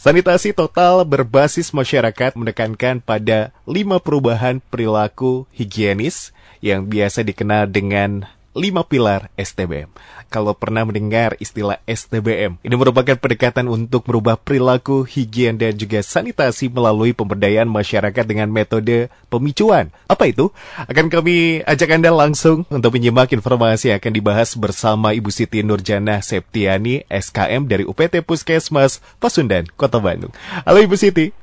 Sanitasi total berbasis masyarakat menekankan pada lima perubahan perilaku higienis yang biasa dikenal dengan lima pilar STBM. Kalau pernah mendengar istilah STBM, ini merupakan pendekatan untuk merubah perilaku higien dan juga sanitasi melalui pemberdayaan masyarakat dengan metode pemicuan. Apa itu? Akan kami ajak Anda langsung untuk menyimak informasi yang akan dibahas bersama Ibu Siti Nurjana Septiani, SKM dari UPT Puskesmas Pasundan, Kota Bandung. Halo Ibu Siti.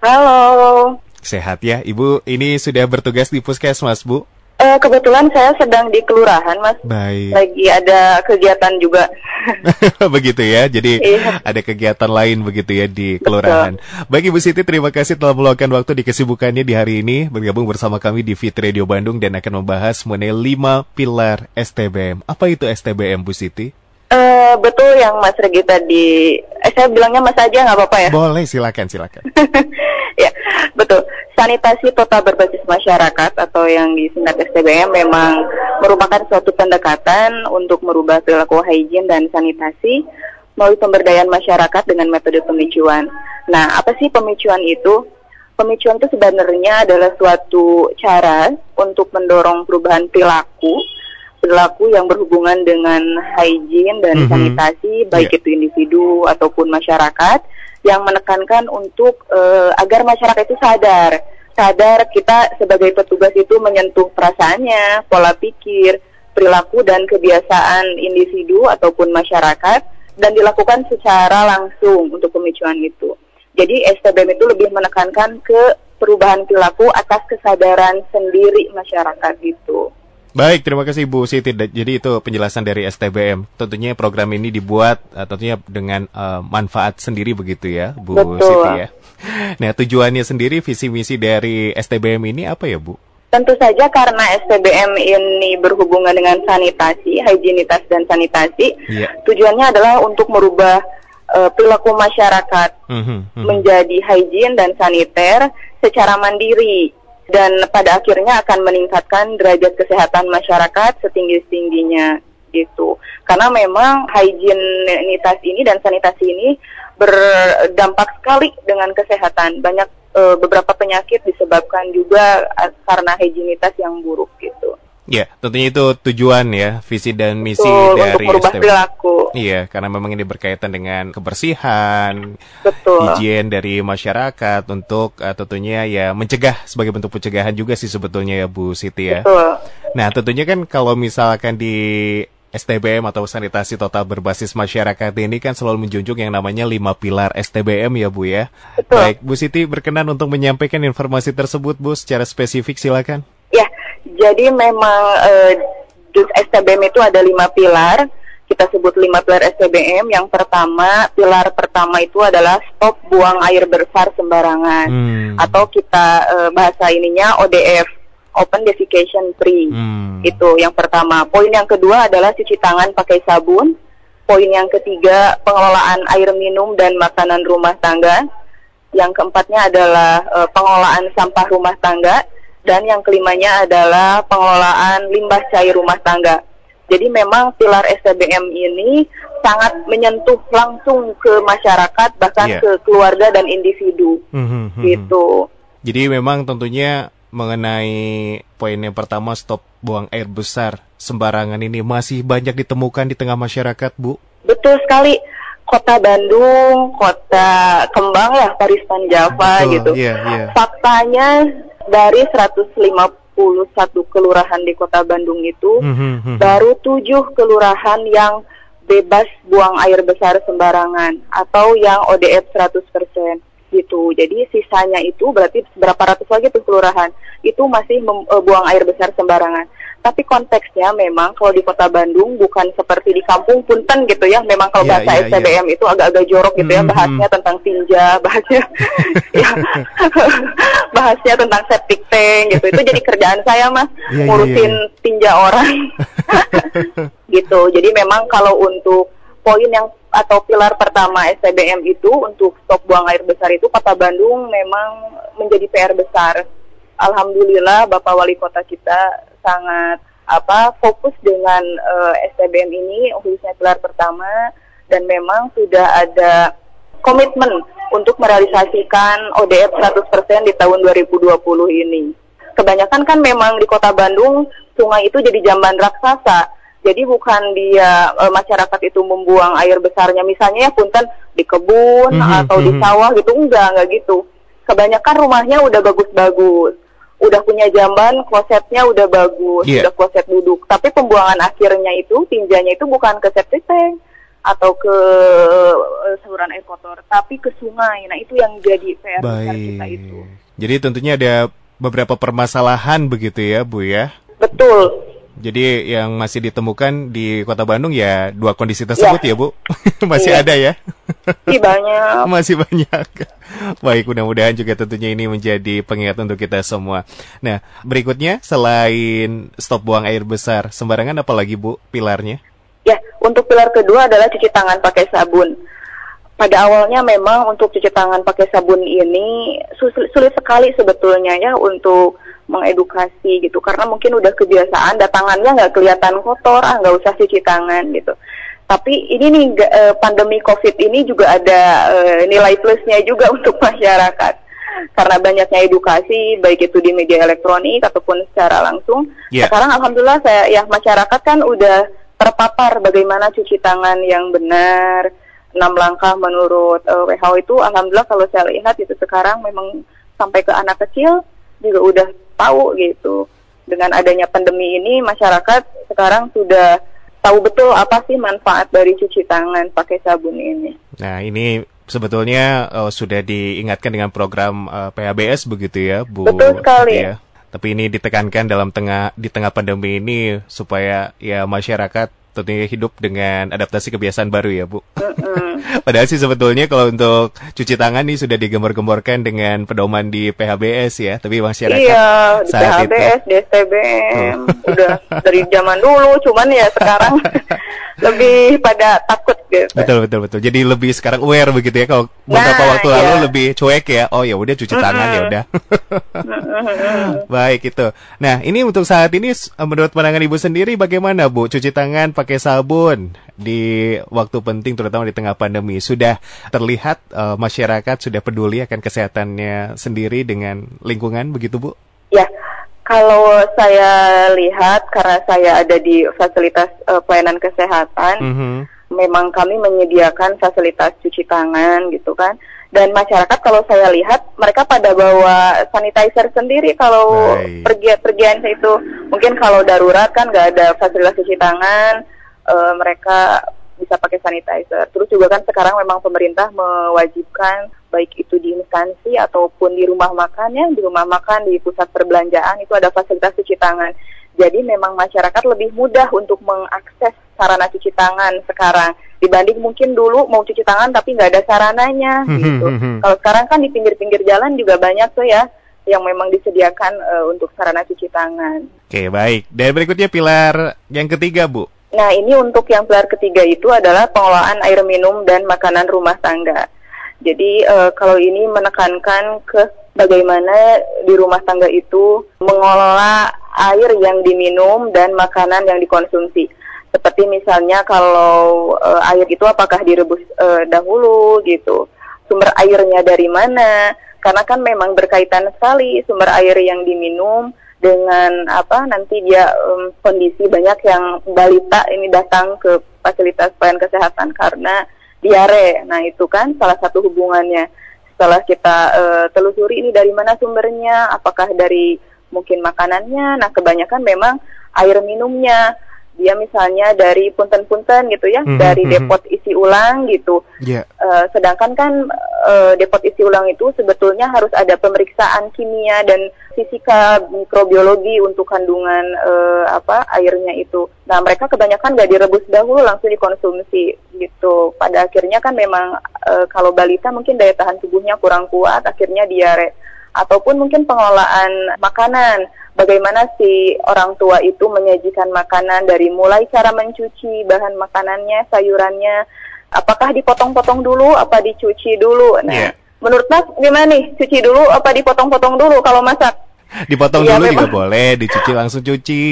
Halo. Sehat ya, Ibu. Ini sudah bertugas di Puskesmas, Bu. Uh, kebetulan saya sedang di kelurahan, Mas. Baik. Lagi ada kegiatan juga. begitu ya. Jadi iya. ada kegiatan lain begitu ya di kelurahan. Betul. Baik Ibu Siti, terima kasih telah meluangkan waktu di kesibukannya di hari ini bergabung bersama kami di Fit Radio Bandung dan akan membahas mengenai lima pilar STBM. Apa itu STBM, Bu Siti? Uh, betul yang Mas Regi tadi. Eh, saya bilangnya Mas aja nggak apa-apa ya? Boleh, silakan, silakan. ya, betul. Sanitasi total berbasis masyarakat atau yang disingkat STBM memang merupakan suatu pendekatan untuk merubah perilaku higien dan sanitasi melalui pemberdayaan masyarakat dengan metode pemicuan. Nah, apa sih pemicuan itu? Pemicuan itu sebenarnya adalah suatu cara untuk mendorong perubahan perilaku perilaku yang berhubungan dengan hygiene dan mm -hmm. sanitasi baik yeah. itu individu ataupun masyarakat yang menekankan untuk uh, agar masyarakat itu sadar sadar kita sebagai petugas itu menyentuh perasaannya, pola pikir, perilaku dan kebiasaan individu ataupun masyarakat dan dilakukan secara langsung untuk pemicuan itu. Jadi STBM itu lebih menekankan ke perubahan perilaku atas kesadaran sendiri masyarakat itu. Baik, terima kasih Bu Siti. Jadi itu penjelasan dari STBM. Tentunya program ini dibuat uh, tentunya dengan uh, manfaat sendiri begitu ya, Bu Betul. Siti ya. Nah, tujuannya sendiri visi misi dari STBM ini apa ya, Bu? Tentu saja karena STBM ini berhubungan dengan sanitasi, higienitas dan sanitasi. Yeah. Tujuannya adalah untuk merubah uh, perilaku masyarakat mm -hmm, mm -hmm. menjadi hygiene dan saniter secara mandiri dan pada akhirnya akan meningkatkan derajat kesehatan masyarakat setinggi-tingginya gitu. Karena memang higienitas ini dan sanitasi ini berdampak sekali dengan kesehatan. Banyak e, beberapa penyakit disebabkan juga eh, karena higienitas yang buruk gitu. Ya, tentunya itu tujuan ya, visi dan misi Betul, dari untuk perilaku. Iya, karena memang ini berkaitan dengan kebersihan, Betul. higien dari masyarakat untuk uh, tentunya ya mencegah sebagai bentuk pencegahan juga sih sebetulnya ya Bu Siti ya. Betul. Nah, tentunya kan kalau misalkan di STBM atau sanitasi total berbasis masyarakat ini kan selalu menjunjung yang namanya lima pilar STBM ya Bu ya. Betul. Baik, Bu Siti berkenan untuk menyampaikan informasi tersebut Bu secara spesifik silakan. Jadi memang uh, STBM itu ada lima pilar. Kita sebut lima pilar STBM. Yang pertama, pilar pertama itu adalah stop buang air besar sembarangan, hmm. atau kita uh, bahasa ininya ODF, Open Defecation Free. Hmm. Itu yang pertama. Poin yang kedua adalah cuci tangan pakai sabun. Poin yang ketiga, pengelolaan air minum dan makanan rumah tangga. Yang keempatnya adalah uh, pengelolaan sampah rumah tangga dan yang kelimanya adalah pengelolaan limbah cair rumah tangga. Jadi memang pilar STBM ini sangat menyentuh langsung ke masyarakat bahkan yeah. ke keluarga dan individu mm-hmm, gitu. Jadi memang tentunya mengenai poin yang pertama stop buang air besar sembarangan ini masih banyak ditemukan di tengah masyarakat, Bu. Betul sekali. Kota Bandung, kota Kembang ya, Paristan Java Betul, gitu. Yeah, yeah. Faktanya dari 151 kelurahan di Kota Bandung itu mm -hmm. baru tujuh kelurahan yang bebas buang air besar sembarangan atau yang ODF 100% gitu. Jadi sisanya itu berarti berapa ratus lagi tuh kelurahan itu masih membuang air besar sembarangan. Tapi konteksnya memang kalau di kota Bandung bukan seperti di kampung Punten gitu ya. Memang kalau yeah, bahasa yeah, STBM yeah. itu agak-agak jorok gitu mm -hmm. ya bahasnya tentang tinja, bahasnya ya, bahasnya tentang septic tank gitu. Itu jadi kerjaan saya mas yeah, ngurusin yeah, yeah. tinja orang gitu. Jadi memang kalau untuk poin yang atau pilar pertama STBM itu untuk stok buang air besar itu Kota Bandung memang menjadi PR besar. Alhamdulillah Bapak Wali Kota kita sangat apa fokus dengan uh, eh, STBM ini khususnya pilar pertama dan memang sudah ada komitmen untuk merealisasikan ODF 100% di tahun 2020 ini. Kebanyakan kan memang di kota Bandung sungai itu jadi jamban raksasa. Jadi bukan dia e, masyarakat itu membuang air besarnya misalnya ya punten di kebun mm -hmm, atau mm -hmm. di mhm. sawah gitu enggak enggak gitu. Kebanyakan rumahnya udah bagus-bagus. Udah punya jamban, klosetnya udah bagus, yeah. udah kloset duduk. Tapi pembuangan akhirnya itu, tinjanya itu bukan ke septic tank atau ke uh, saluran air kotor, tapi ke sungai. Nah, itu yang jadi PR besar kita itu. Jadi tentunya ada beberapa permasalahan begitu ya, Bu ya? Betul. Jadi yang masih ditemukan di Kota Bandung ya dua kondisi tersebut ya, ya Bu? masih iya. ada ya? Masih banyak. masih banyak. Baik, mudah-mudahan juga tentunya ini menjadi pengingat untuk kita semua. Nah, berikutnya selain stop buang air besar, sembarangan apa lagi Bu pilarnya? Ya, untuk pilar kedua adalah cuci tangan pakai sabun pada awalnya memang untuk cuci tangan pakai sabun ini sulit, sulit sekali sebetulnya ya untuk mengedukasi gitu. Karena mungkin udah kebiasaan datangannya nggak kelihatan kotor ah nggak usah cuci tangan gitu. Tapi ini nih eh, pandemi covid ini juga ada eh, nilai plusnya juga untuk masyarakat. Karena banyaknya edukasi baik itu di media elektronik ataupun secara langsung. Yeah. sekarang alhamdulillah saya ya masyarakat kan udah terpapar bagaimana cuci tangan yang benar enam langkah menurut uh, WHO itu alhamdulillah kalau saya lihat itu sekarang memang sampai ke anak kecil juga udah tahu gitu. Dengan adanya pandemi ini masyarakat sekarang sudah tahu betul apa sih manfaat dari cuci tangan pakai sabun ini. Nah, ini sebetulnya uh, sudah diingatkan dengan program uh, eh, PHBS begitu ya, Bu. Betul sekali. Ya. Tapi ini ditekankan dalam tengah di tengah pandemi ini supaya ya masyarakat tentunya hidup dengan adaptasi kebiasaan baru ya Bu. Padahal sih sebetulnya kalau untuk cuci tangan nih sudah digembar-gemborkan dengan pedoman di PHBS ya, tapi masyarakat iya, saat PHBS, itu, DSTBM, udah dari zaman dulu, cuman ya sekarang lebih pada takut gitu. Betul betul betul. Jadi lebih sekarang aware begitu ya kalau beberapa nah, waktu iya. lalu lebih cuek ya. Oh ya udah cuci tangan ya udah. Baik itu. Nah, ini untuk saat ini menurut pandangan Ibu sendiri bagaimana Bu cuci tangan pakai sabun di waktu penting terutama di tengah pandemi sudah terlihat uh, masyarakat sudah peduli akan kesehatannya sendiri dengan lingkungan begitu Bu? Ya, kalau saya lihat karena saya ada di fasilitas uh, pelayanan kesehatan, mm -hmm. memang kami menyediakan fasilitas cuci tangan gitu kan. Dan masyarakat kalau saya lihat mereka pada bawa sanitizer sendiri kalau pergi pergian itu. Mungkin kalau darurat kan nggak ada fasilitas cuci tangan, uh, mereka bisa pakai sanitizer. Terus juga kan sekarang memang pemerintah mewajibkan baik itu di instansi ataupun di rumah makan ya, di rumah makan, di pusat perbelanjaan itu ada fasilitas cuci tangan. Jadi memang masyarakat lebih mudah untuk mengakses sarana cuci tangan sekarang dibanding mungkin dulu mau cuci tangan tapi nggak ada sarananya gitu. Kalau sekarang kan di pinggir-pinggir jalan juga banyak tuh ya yang memang disediakan uh, untuk sarana cuci tangan. Oke baik. Dan berikutnya pilar yang ketiga bu. Nah, ini untuk yang pilar ketiga itu adalah pengelolaan air minum dan makanan rumah tangga. Jadi uh, kalau ini menekankan ke bagaimana di rumah tangga itu mengelola air yang diminum dan makanan yang dikonsumsi. Seperti misalnya kalau uh, air itu apakah direbus uh, dahulu gitu, sumber airnya dari mana? Karena kan memang berkaitan sekali sumber air yang diminum dengan apa nanti dia um, kondisi banyak yang balita ini datang ke fasilitas pelayanan kesehatan karena diare. Nah itu kan salah satu hubungannya. Setelah kita uh, telusuri ini dari mana sumbernya, apakah dari mungkin makanannya. Nah kebanyakan memang air minumnya dia misalnya dari punten-punten gitu ya, mm-hmm, dari mhm. depot isi ulang gitu. Yeah. Iya. Uh, sedangkan kan uh, depot isi ulang itu sebetulnya harus ada pemeriksaan kimia dan fisika mikrobiologi untuk kandungan uh, apa airnya itu. Nah mereka kebanyakan nggak direbus dahulu langsung dikonsumsi gitu. Pada akhirnya kan memang uh, kalau balita mungkin daya tahan tubuhnya kurang kuat, akhirnya diare ataupun mungkin pengelolaan makanan bagaimana si orang tua itu menyajikan makanan dari mulai cara mencuci bahan makanannya, sayurannya, apakah dipotong-potong dulu, apa dicuci dulu. Nah, yeah. menurut Mas gimana nih? Cuci dulu apa dipotong-potong dulu kalau masak? Dipotong ya, dulu memang. juga boleh, dicuci langsung cuci.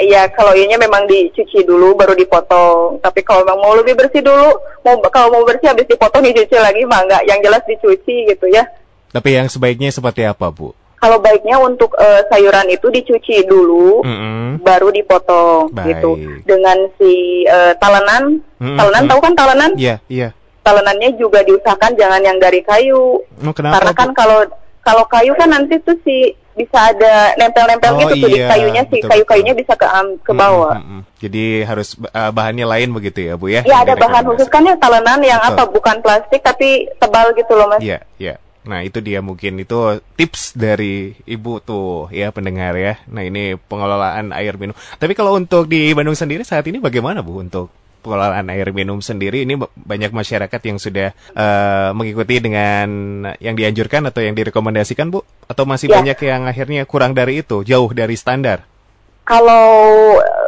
Iya, kalau ianya memang dicuci dulu baru dipotong. Tapi kalau memang mau lebih bersih dulu, mau kalau mau bersih habis dipotong dicuci lagi mah enggak. Yang jelas dicuci gitu ya. Tapi yang sebaiknya seperti apa, Bu? Kalau baiknya untuk uh, sayuran itu dicuci dulu, mm -hmm. baru dipotong Baik. gitu. Dengan si uh, talenan, mm -hmm. talenan tahu kan talenan? Iya, yeah, iya. Yeah. Talenannya juga diusahakan jangan yang dari kayu. Oh, kenapa, Karena kan kalau kalau kayu kan nanti tuh si bisa ada nempel-nempel oh, gitu iya, tuh di iya, kayunya si kayu-kayunya bisa ke um, ke bawah. Mm, mm, mm. Jadi harus uh, bahannya lain begitu ya, Bu ya? Iya, ada bahan khusus kan ya talenan yang Betul. apa bukan plastik tapi tebal gitu loh, Mas. Iya, iya. Nah itu dia mungkin itu tips dari ibu tuh ya pendengar ya. Nah ini pengelolaan air minum. Tapi kalau untuk di Bandung sendiri saat ini bagaimana bu untuk pengelolaan air minum sendiri? Ini banyak masyarakat yang sudah uh, mengikuti dengan yang dianjurkan atau yang direkomendasikan bu? Atau masih ya. banyak yang akhirnya kurang dari itu, jauh dari standar? Kalau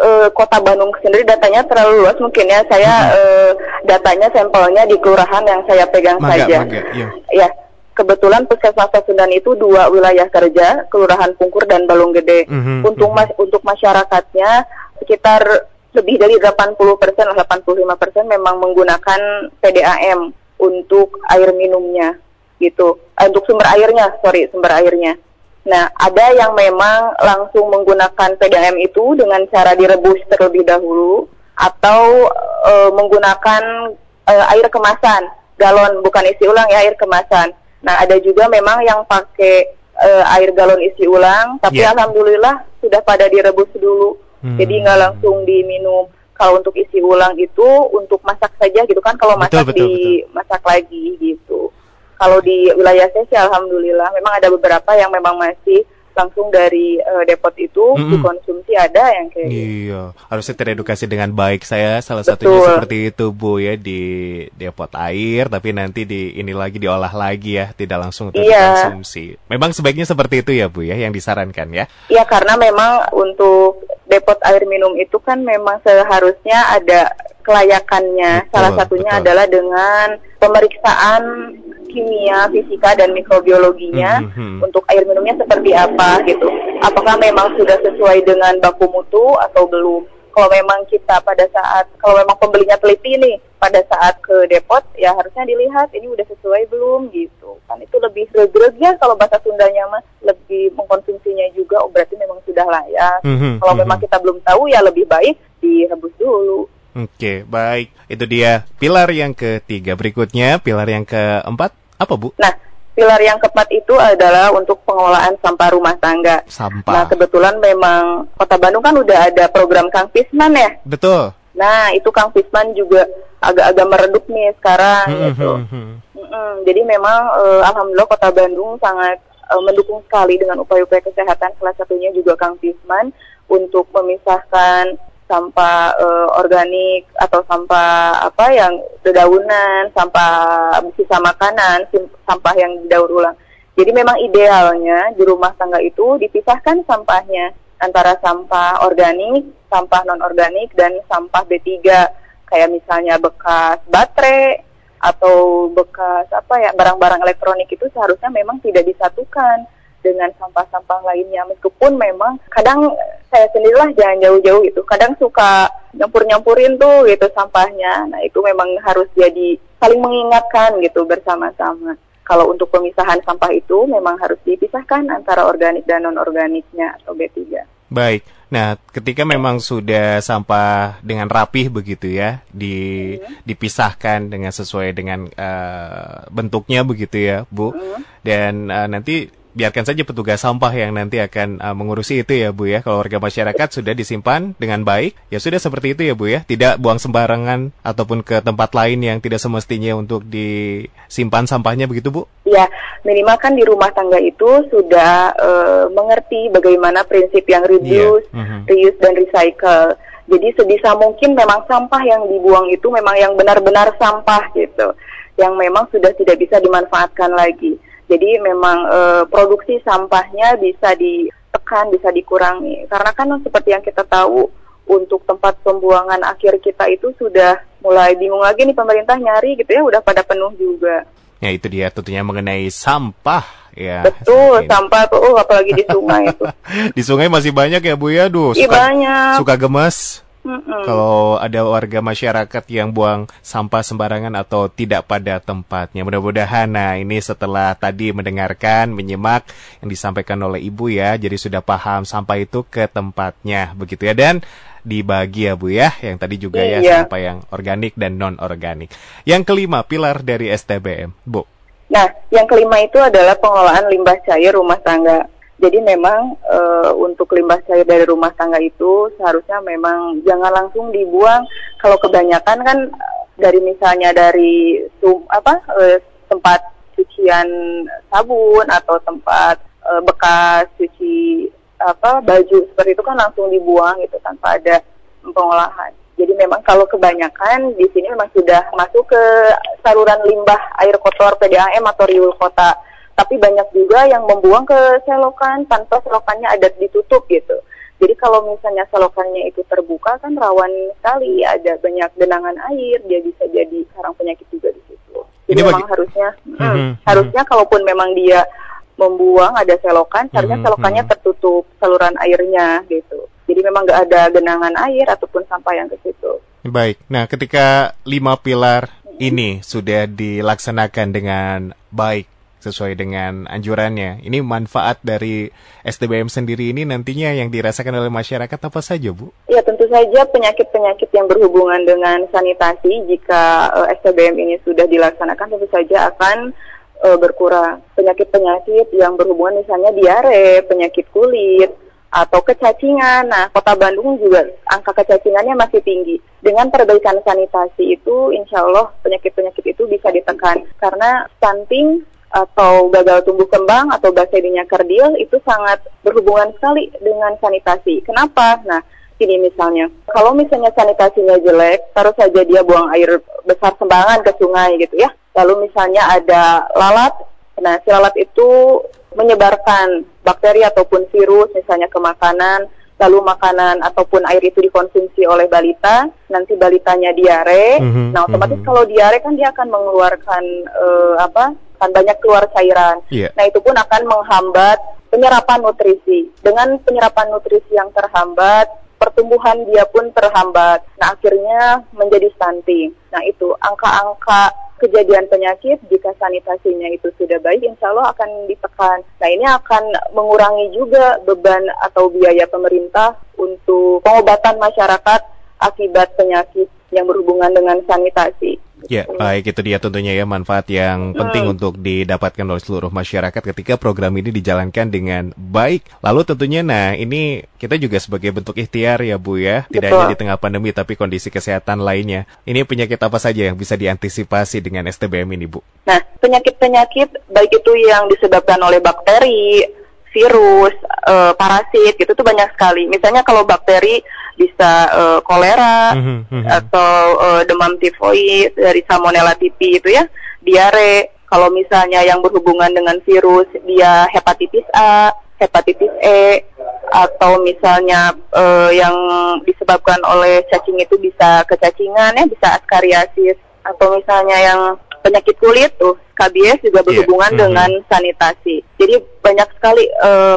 uh, kota Bandung sendiri datanya terlalu luas mungkin ya saya hmm. uh, datanya sampelnya di kelurahan yang saya pegang Maga, saja. Maga, iya. Ya kebetulan puskesmas Pasundan itu dua wilayah kerja, Kelurahan Pungkur dan Balung Gede. Mm-hmm. Untuk mas untuk masyarakatnya sekitar lebih dari 80 persen, 85 persen memang menggunakan PDAM untuk air minumnya, gitu. Eh, untuk sumber airnya, sorry, sumber airnya. Nah, ada yang memang langsung menggunakan PDAM itu dengan cara direbus terlebih dahulu atau e, menggunakan e, air kemasan, galon bukan isi ulang ya air kemasan. Nah, ada juga memang yang pakai uh, air galon isi ulang, tapi yeah. alhamdulillah sudah pada direbus dulu. Hmm. Jadi nggak langsung diminum. Kalau untuk isi ulang itu untuk masak saja gitu kan, kalau masak betul, dimasak betul. lagi gitu. Kalau di wilayah saya sih alhamdulillah memang ada beberapa yang memang masih langsung dari uh, depot itu mm -hmm. dikonsumsi ada yang kayak gitu. iya harusnya teredukasi dengan baik saya salah Betul. satunya seperti itu bu ya di depot air tapi nanti di ini lagi diolah lagi ya tidak langsung terkonsumsi iya. memang sebaiknya seperti itu ya bu ya yang disarankan ya iya karena memang untuk depot air minum itu kan memang seharusnya ada kelayakannya betul, salah satunya betul. adalah dengan pemeriksaan kimia, fisika dan mikrobiologinya mm -hmm. untuk air minumnya seperti apa gitu. Apakah memang sudah sesuai dengan baku mutu atau belum? Kalau memang kita pada saat kalau memang pembelinya teliti nih pada saat ke depot ya harusnya dilihat ini udah sesuai belum gitu. Kan itu lebih regreg ya kalau bahasa Sundanya mas lebih mengkonsumsinya juga oh berarti memang sudah layak. Mm -hmm. Kalau mm -hmm. memang kita belum tahu ya lebih baik direbus dulu. Oke, baik. Itu dia pilar yang ketiga. Berikutnya, pilar yang keempat. Apa, Bu? Nah, pilar yang keempat itu adalah untuk pengelolaan sampah rumah tangga. Sampah. Nah, kebetulan memang Kota Bandung kan udah ada program Kang Pisman ya. Betul. Nah, itu Kang Pisman juga agak-agak meredup nih sekarang hmm, gitu. Hmm, hmm. Hmm, jadi memang uh, alhamdulillah Kota Bandung sangat uh, mendukung sekali dengan upaya-upaya kesehatan salah satunya juga Kang Pisman untuk memisahkan sampah uh, organik atau sampah apa yang dedaunan, sampah sisa makanan, sampah yang didaur ulang. Jadi memang idealnya di rumah tangga itu dipisahkan sampahnya antara sampah organik, sampah non organik dan sampah B3 kayak misalnya bekas baterai atau bekas apa ya barang-barang elektronik itu seharusnya memang tidak disatukan dengan sampah-sampah lainnya meskipun memang kadang saya sendirilah jangan jauh-jauh gitu kadang suka nyampur-nyampurin tuh gitu sampahnya nah itu memang harus jadi saling mengingatkan gitu bersama-sama kalau untuk pemisahan sampah itu memang harus dipisahkan antara organik dan non-organiknya atau B3 baik Nah, ketika memang sudah sampah dengan rapih begitu ya, di hmm. dipisahkan dengan sesuai dengan uh, bentuknya begitu ya, Bu. Hmm. Dan uh, nanti biarkan saja petugas sampah yang nanti akan uh, mengurusi itu ya Bu ya. Kalau warga masyarakat sudah disimpan dengan baik, ya sudah seperti itu ya Bu ya. Tidak buang sembarangan ataupun ke tempat lain yang tidak semestinya untuk disimpan sampahnya begitu Bu? Ya, minimal kan di rumah tangga itu sudah uh, mengerti bagaimana prinsip yang reduce, yeah. uh -huh. reuse dan recycle. Jadi sebisa mungkin memang sampah yang dibuang itu memang yang benar-benar sampah gitu, yang memang sudah tidak bisa dimanfaatkan lagi. Jadi memang e, produksi sampahnya bisa ditekan, bisa dikurangi. Karena kan seperti yang kita tahu untuk tempat pembuangan akhir kita itu sudah mulai bingung lagi nih pemerintah nyari gitu ya, udah pada penuh juga. Ya itu dia tentunya mengenai sampah ya. Betul, sampah tuh oh, apalagi di sungai itu. di sungai masih banyak ya Bu ya, duh. Suka, banyak. Suka gemes. Mm-mm. Kalau ada warga masyarakat yang buang sampah sembarangan atau tidak pada tempatnya, mudah-mudahan nah ini setelah tadi mendengarkan, menyimak yang disampaikan oleh ibu ya, jadi sudah paham sampah itu ke tempatnya, begitu ya dan dibagi ya Bu ya, yang tadi juga ya iya. sampah yang organik dan non organik. Yang kelima pilar dari STBM, Bu. Nah, yang kelima itu adalah pengelolaan limbah cair rumah tangga. Jadi memang e, untuk limbah cair dari rumah tangga itu seharusnya memang jangan langsung dibuang. Kalau kebanyakan kan dari misalnya dari sum, apa e, tempat cucian sabun atau tempat e, bekas cuci apa baju seperti itu kan langsung dibuang gitu tanpa ada pengolahan. Jadi memang kalau kebanyakan di sini memang sudah masuk ke saluran limbah air kotor PDAM atau riul kota tapi banyak juga yang membuang ke selokan tanpa selokannya ada ditutup gitu. Jadi kalau misalnya selokannya itu terbuka kan rawan sekali ada banyak genangan air, dia bisa jadi sarang penyakit juga di situ. Jadi Ini memang bagi... harusnya hmm, mm-hmm. harusnya kalaupun memang dia membuang ada selokan, seharusnya mm-hmm. selokannya mm-hmm. tertutup saluran airnya gitu. Jadi memang nggak ada genangan air ataupun sampah yang ke situ. Baik. Nah, ketika lima pilar ini sudah dilaksanakan dengan baik sesuai dengan anjurannya. Ini manfaat dari STBM sendiri ini nantinya yang dirasakan oleh masyarakat apa saja, Bu? Ya, tentu saja penyakit-penyakit yang berhubungan dengan sanitasi jika uh, eh, STBM ini sudah dilaksanakan tentu saja akan uh, berkurang. Penyakit-penyakit yang berhubungan misalnya diare, penyakit kulit, atau kecacingan. Nah, Kota Bandung juga angka kecacingannya masih tinggi. Dengan perbaikan sanitasi itu, insya Allah penyakit-penyakit itu bisa ditekan. Karena stunting atau gagal tumbuh kembang atau bahasa ininya kerdil itu sangat berhubungan sekali dengan sanitasi. Kenapa? Nah, ini misalnya, kalau misalnya sanitasinya jelek, taruh saja dia buang air besar sembarangan ke sungai gitu ya. Lalu misalnya ada lalat, nah si lalat itu menyebarkan bakteri ataupun virus misalnya ke makanan, lalu makanan ataupun air itu dikonsumsi oleh balita, nanti balitanya diare. Mm -hmm, nah, otomatis mm -hmm. kalau diare kan dia akan mengeluarkan uh, apa? Akan banyak keluar cairan. Yeah. Nah, itu pun akan menghambat penyerapan nutrisi. Dengan penyerapan nutrisi yang terhambat, pertumbuhan dia pun terhambat. Nah, akhirnya menjadi stunting. Nah, itu angka-angka kejadian penyakit jika sanitasinya itu sudah baik, insya Allah akan ditekan. Nah, ini akan mengurangi juga beban atau biaya pemerintah untuk pengobatan masyarakat akibat penyakit yang berhubungan dengan sanitasi. Ya, baik itu dia tentunya ya manfaat yang penting hmm. untuk didapatkan oleh seluruh masyarakat ketika program ini dijalankan dengan baik. Lalu tentunya nah ini kita juga sebagai bentuk ikhtiar ya Bu ya, tidak Betul. hanya di tengah pandemi tapi kondisi kesehatan lainnya. Ini penyakit apa saja yang bisa diantisipasi dengan STBM ini Bu? Nah, penyakit-penyakit baik itu yang disebabkan oleh bakteri, virus, uh, parasit itu tuh banyak sekali. Misalnya kalau bakteri bisa uh, kolera mm -hmm. atau uh, demam tifoid dari salmonella tipi itu ya, diare. Kalau misalnya yang berhubungan dengan virus dia hepatitis A, hepatitis E atau misalnya uh, yang disebabkan oleh cacing itu bisa kecacingan ya, bisa askariasis atau misalnya yang penyakit kulit tuh KBS juga iya. berhubungan yeah. mm -hmm. dengan sanitasi. Jadi banyak sekali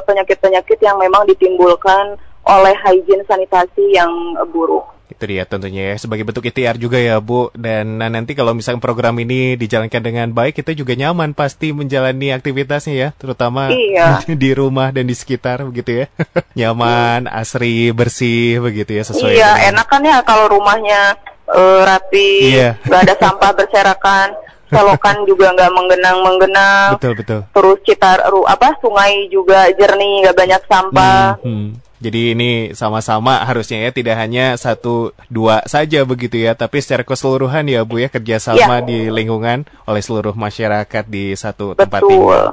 penyakit-penyakit uh, yang memang ditimbulkan oleh hygiene sanitasi yang buruk. Itu dia tentunya ya sebagai bentuk ikhtiar juga ya Bu dan nah, nanti kalau misalnya program ini dijalankan dengan baik kita juga nyaman pasti menjalani aktivitasnya ya terutama iya. di rumah dan di sekitar begitu ya nyaman hmm. asri bersih begitu ya sesuai Iya dengan... enak kan ya kalau rumahnya uh, rapi iya. gak ada sampah berserakan selokan juga nggak menggenang menggenang betul betul terus citar apa sungai juga jernih nggak banyak sampah hmm, hmm. Jadi ini sama-sama harusnya ya tidak hanya satu dua saja begitu ya, tapi secara keseluruhan ya Bu ya kerjasama ya. di lingkungan oleh seluruh masyarakat di satu Betul. tempat tinggal.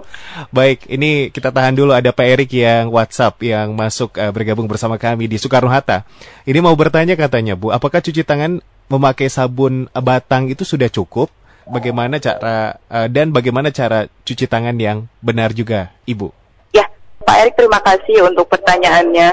Baik, ini kita tahan dulu ada Pak Erik yang WhatsApp yang masuk uh, bergabung bersama kami di Soekarno Hatta. Ini mau bertanya katanya Bu, apakah cuci tangan memakai sabun batang itu sudah cukup? Bagaimana cara uh, dan bagaimana cara cuci tangan yang benar juga, Ibu? Pak Erik terima kasih untuk pertanyaannya.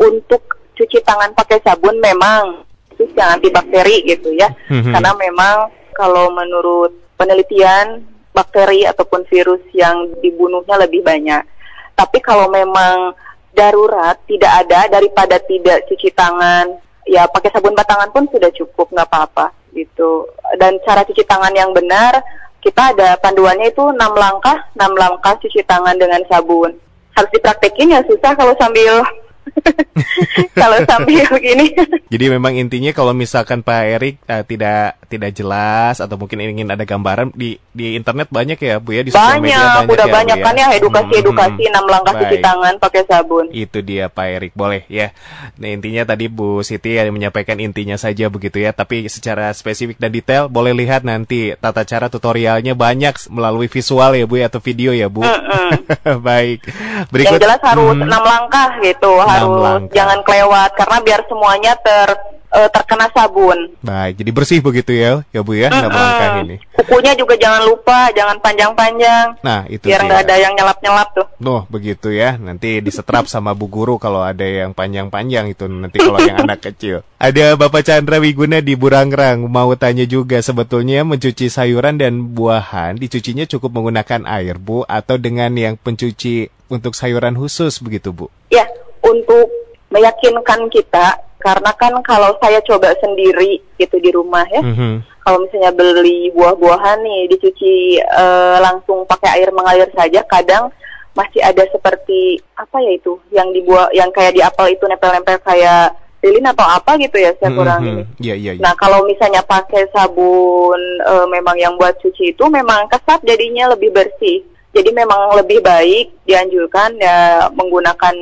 Untuk cuci tangan pakai sabun memang itu yang antibakteri gitu ya. Mm-hmm. Karena memang kalau menurut penelitian bakteri ataupun virus yang dibunuhnya lebih banyak. Tapi kalau memang darurat tidak ada daripada tidak cuci tangan, ya pakai sabun batangan pun sudah cukup nggak apa-apa gitu. Dan cara cuci tangan yang benar kita ada panduannya itu enam langkah, enam langkah cuci tangan dengan sabun. Harus dipraktekin ya susah kalau sambil kalau sambil gini. Jadi memang intinya kalau misalkan Pak Erik uh, tidak tidak jelas atau mungkin ingin ada gambaran di di internet banyak ya Bu ya di sosial media banyak udah ya, banyak ya? kan ya edukasi-edukasi enam hmm, langkah cuci tangan pakai sabun. Itu dia Pak Erik boleh ya. Nah intinya tadi Bu Siti yang menyampaikan intinya saja begitu ya, tapi secara spesifik dan detail boleh lihat nanti tata cara tutorialnya banyak melalui visual ya Bu ya atau video ya Bu. Mm -mm. Baik. Berikut. Yang jelas harus hmm. enam langkah gitu, harus langkah. jangan kelewat karena biar semuanya ter uh, terkena sabun. Baik, jadi bersih begitu ya, ya Bu ya, mm -hmm. langkah ini. Kukunya juga jangan lupa, jangan panjang-panjang. Nah, itu biar nggak ada yang nyelap-nyelap tuh. Nuh, begitu ya. Nanti disetrap sama Bu Guru kalau ada yang panjang-panjang itu nanti kalau yang anak kecil. Ada Bapak Chandra Wiguna di Burangrang mau tanya juga sebetulnya mencuci sayuran dan buahan dicucinya cukup menggunakan air, Bu, atau dengan yang pencuci untuk sayuran khusus begitu, Bu? Ya, untuk meyakinkan kita karena kan kalau saya coba sendiri gitu di rumah ya mm -hmm. kalau misalnya beli buah-buahan nih dicuci uh, langsung pakai air mengalir saja kadang masih ada seperti apa ya itu yang dibuat yang kayak di apel itu nempel-nempel kayak lilin atau apa gitu ya saya kurang mm -hmm. ini. Yeah, yeah, yeah. Nah kalau misalnya pakai sabun uh, memang yang buat cuci itu memang kesat jadinya lebih bersih. Jadi memang lebih baik dianjurkan ya menggunakan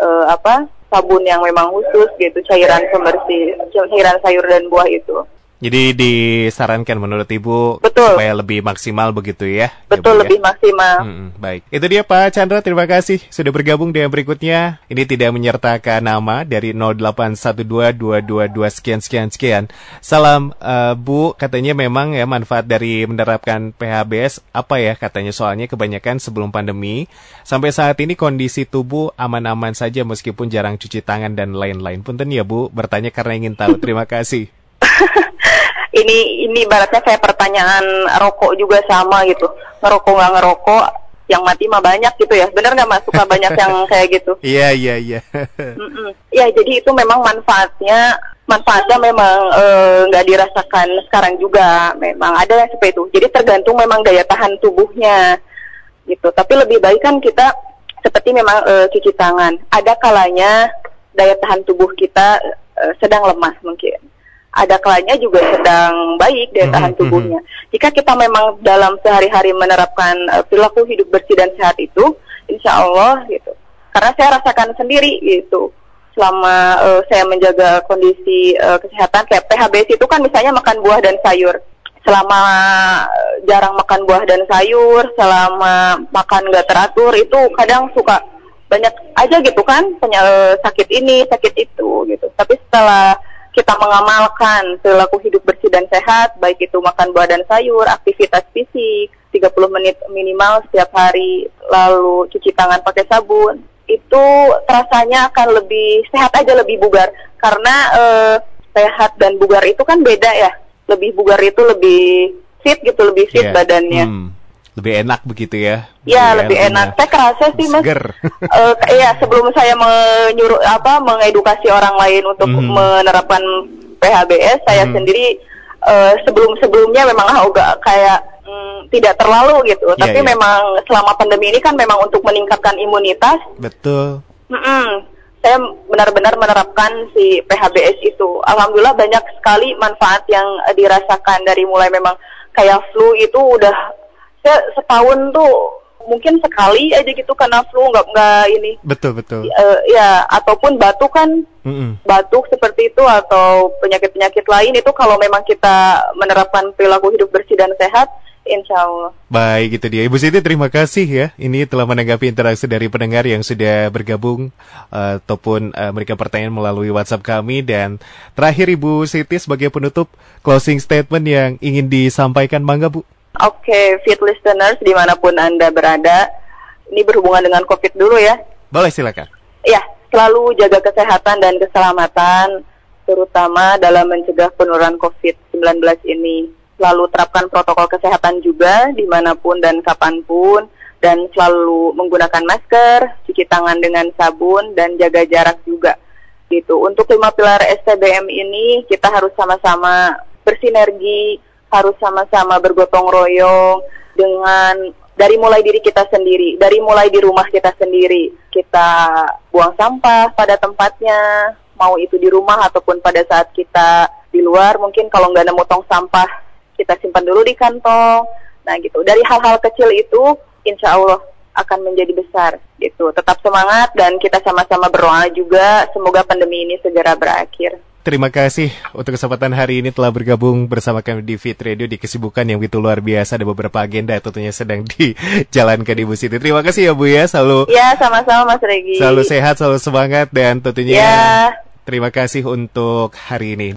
uh, apa sabun yang memang khusus gitu cairan pembersih cairan sayur dan buah itu. Jadi disarankan menurut Ibu Betul. supaya lebih maksimal begitu ya? Betul, ya, lebih ya? maksimal. Hmm, baik. Itu dia Pak Chandra, terima kasih sudah bergabung dengan berikutnya. Ini tidak menyertakan nama dari 0812222 sekian sekian sekian. Salam uh, Bu, katanya memang ya manfaat dari menerapkan PHBS apa ya katanya soalnya kebanyakan sebelum pandemi sampai saat ini kondisi tubuh aman-aman saja meskipun jarang cuci tangan dan lain-lain. Punten ya Bu, bertanya karena ingin tahu. Terima kasih. ini ini baratnya kayak pertanyaan rokok juga sama gitu. Ngerokok nggak ngerokok yang mati mah banyak gitu ya. Benar nggak mas? Suka banyak yang kayak gitu? Iya iya iya. Ya jadi itu memang manfaatnya manfaatnya memang eh, nggak e, dirasakan sekarang juga. Memang ada yang seperti itu. Jadi tergantung memang daya tahan tubuhnya gitu. Tapi lebih baik kan kita seperti memang e, cuci tangan. Ada kalanya daya tahan tubuh kita e, sedang lemah mungkin ada kalanya juga sedang baik daya tahan tubuhnya. Jika kita memang dalam sehari-hari menerapkan uh, perilaku hidup bersih dan sehat itu, insya Allah gitu. Karena saya rasakan sendiri gitu selama uh, saya menjaga kondisi uh, kesehatan kayak PHBS itu kan misalnya makan buah dan sayur. Selama jarang makan buah dan sayur, selama makan nggak teratur itu kadang suka banyak aja gitu kan penyakit sakit ini, sakit itu gitu. Tapi setelah kita mengamalkan perilaku hidup bersih dan sehat, baik itu makan buah dan sayur, aktivitas fisik, 30 menit minimal setiap hari, lalu cuci tangan pakai sabun, itu rasanya akan lebih sehat aja, lebih bugar. Karena eh, sehat dan bugar itu kan beda ya. Lebih bugar itu lebih fit gitu, lebih fit yeah. badannya. Hmm lebih enak begitu ya? Iya lebih enak. Saya kerasa sih mas. Seger. uh, iya sebelum saya menyuruh apa mengedukasi orang lain untuk mm. menerapkan PHBS, saya mm. sendiri uh, sebelum sebelumnya memang agak kayak mm, tidak terlalu gitu. Yeah, Tapi yeah. memang selama pandemi ini kan memang untuk meningkatkan imunitas. Betul. Mm -mm, saya benar-benar menerapkan si PHBS itu. Alhamdulillah banyak sekali manfaat yang dirasakan dari mulai memang kayak flu itu udah saya setahun tuh mungkin sekali aja gitu karena flu nggak nggak ini betul betul uh, ya ataupun batuk kan mm -mm. batuk seperti itu atau penyakit penyakit lain itu kalau memang kita menerapkan perilaku hidup bersih dan sehat Insya Allah. Baik, itu dia. Ibu Siti, terima kasih ya. Ini telah menanggapi interaksi dari pendengar yang sudah bergabung uh, ataupun uh, memberikan pertanyaan melalui WhatsApp kami. Dan terakhir Ibu Siti sebagai penutup closing statement yang ingin disampaikan, Mangga Bu. Oke, okay, fit listeners di mana pun Anda berada, ini berhubungan dengan COVID dulu ya. Boleh silakan. Ya, selalu jaga kesehatan dan keselamatan, terutama dalam mencegah penurunan COVID-19 ini. selalu terapkan protokol kesehatan juga di mana pun dan kapan pun dan selalu menggunakan masker, cuci tangan dengan sabun dan jaga jarak juga gitu. Untuk lima pilar STBM ini kita harus sama-sama bersinergi, harus sama-sama bergotong royong dengan dari mulai diri kita sendiri, dari mulai di rumah kita sendiri. Kita buang sampah pada tempatnya, mau itu di rumah ataupun pada saat kita di luar, mungkin kalau nggak nemu tong sampah kita simpan dulu di kantong. Nah gitu, dari hal-hal kecil itu insya Allah akan menjadi besar gitu. Tetap semangat dan kita sama-sama berdoa juga semoga pandemi ini segera berakhir. Terima kasih untuk kesempatan hari ini telah bergabung bersama kami di Fit Radio di kesibukan yang begitu luar biasa. Ada beberapa agenda tentunya sedang dijalankan Ibu Siti. Terima kasih ya Bu ya, selalu. Ya, sama-sama Mas Regi. Selalu sehat, selalu semangat dan tentunya ya. terima kasih untuk hari ini.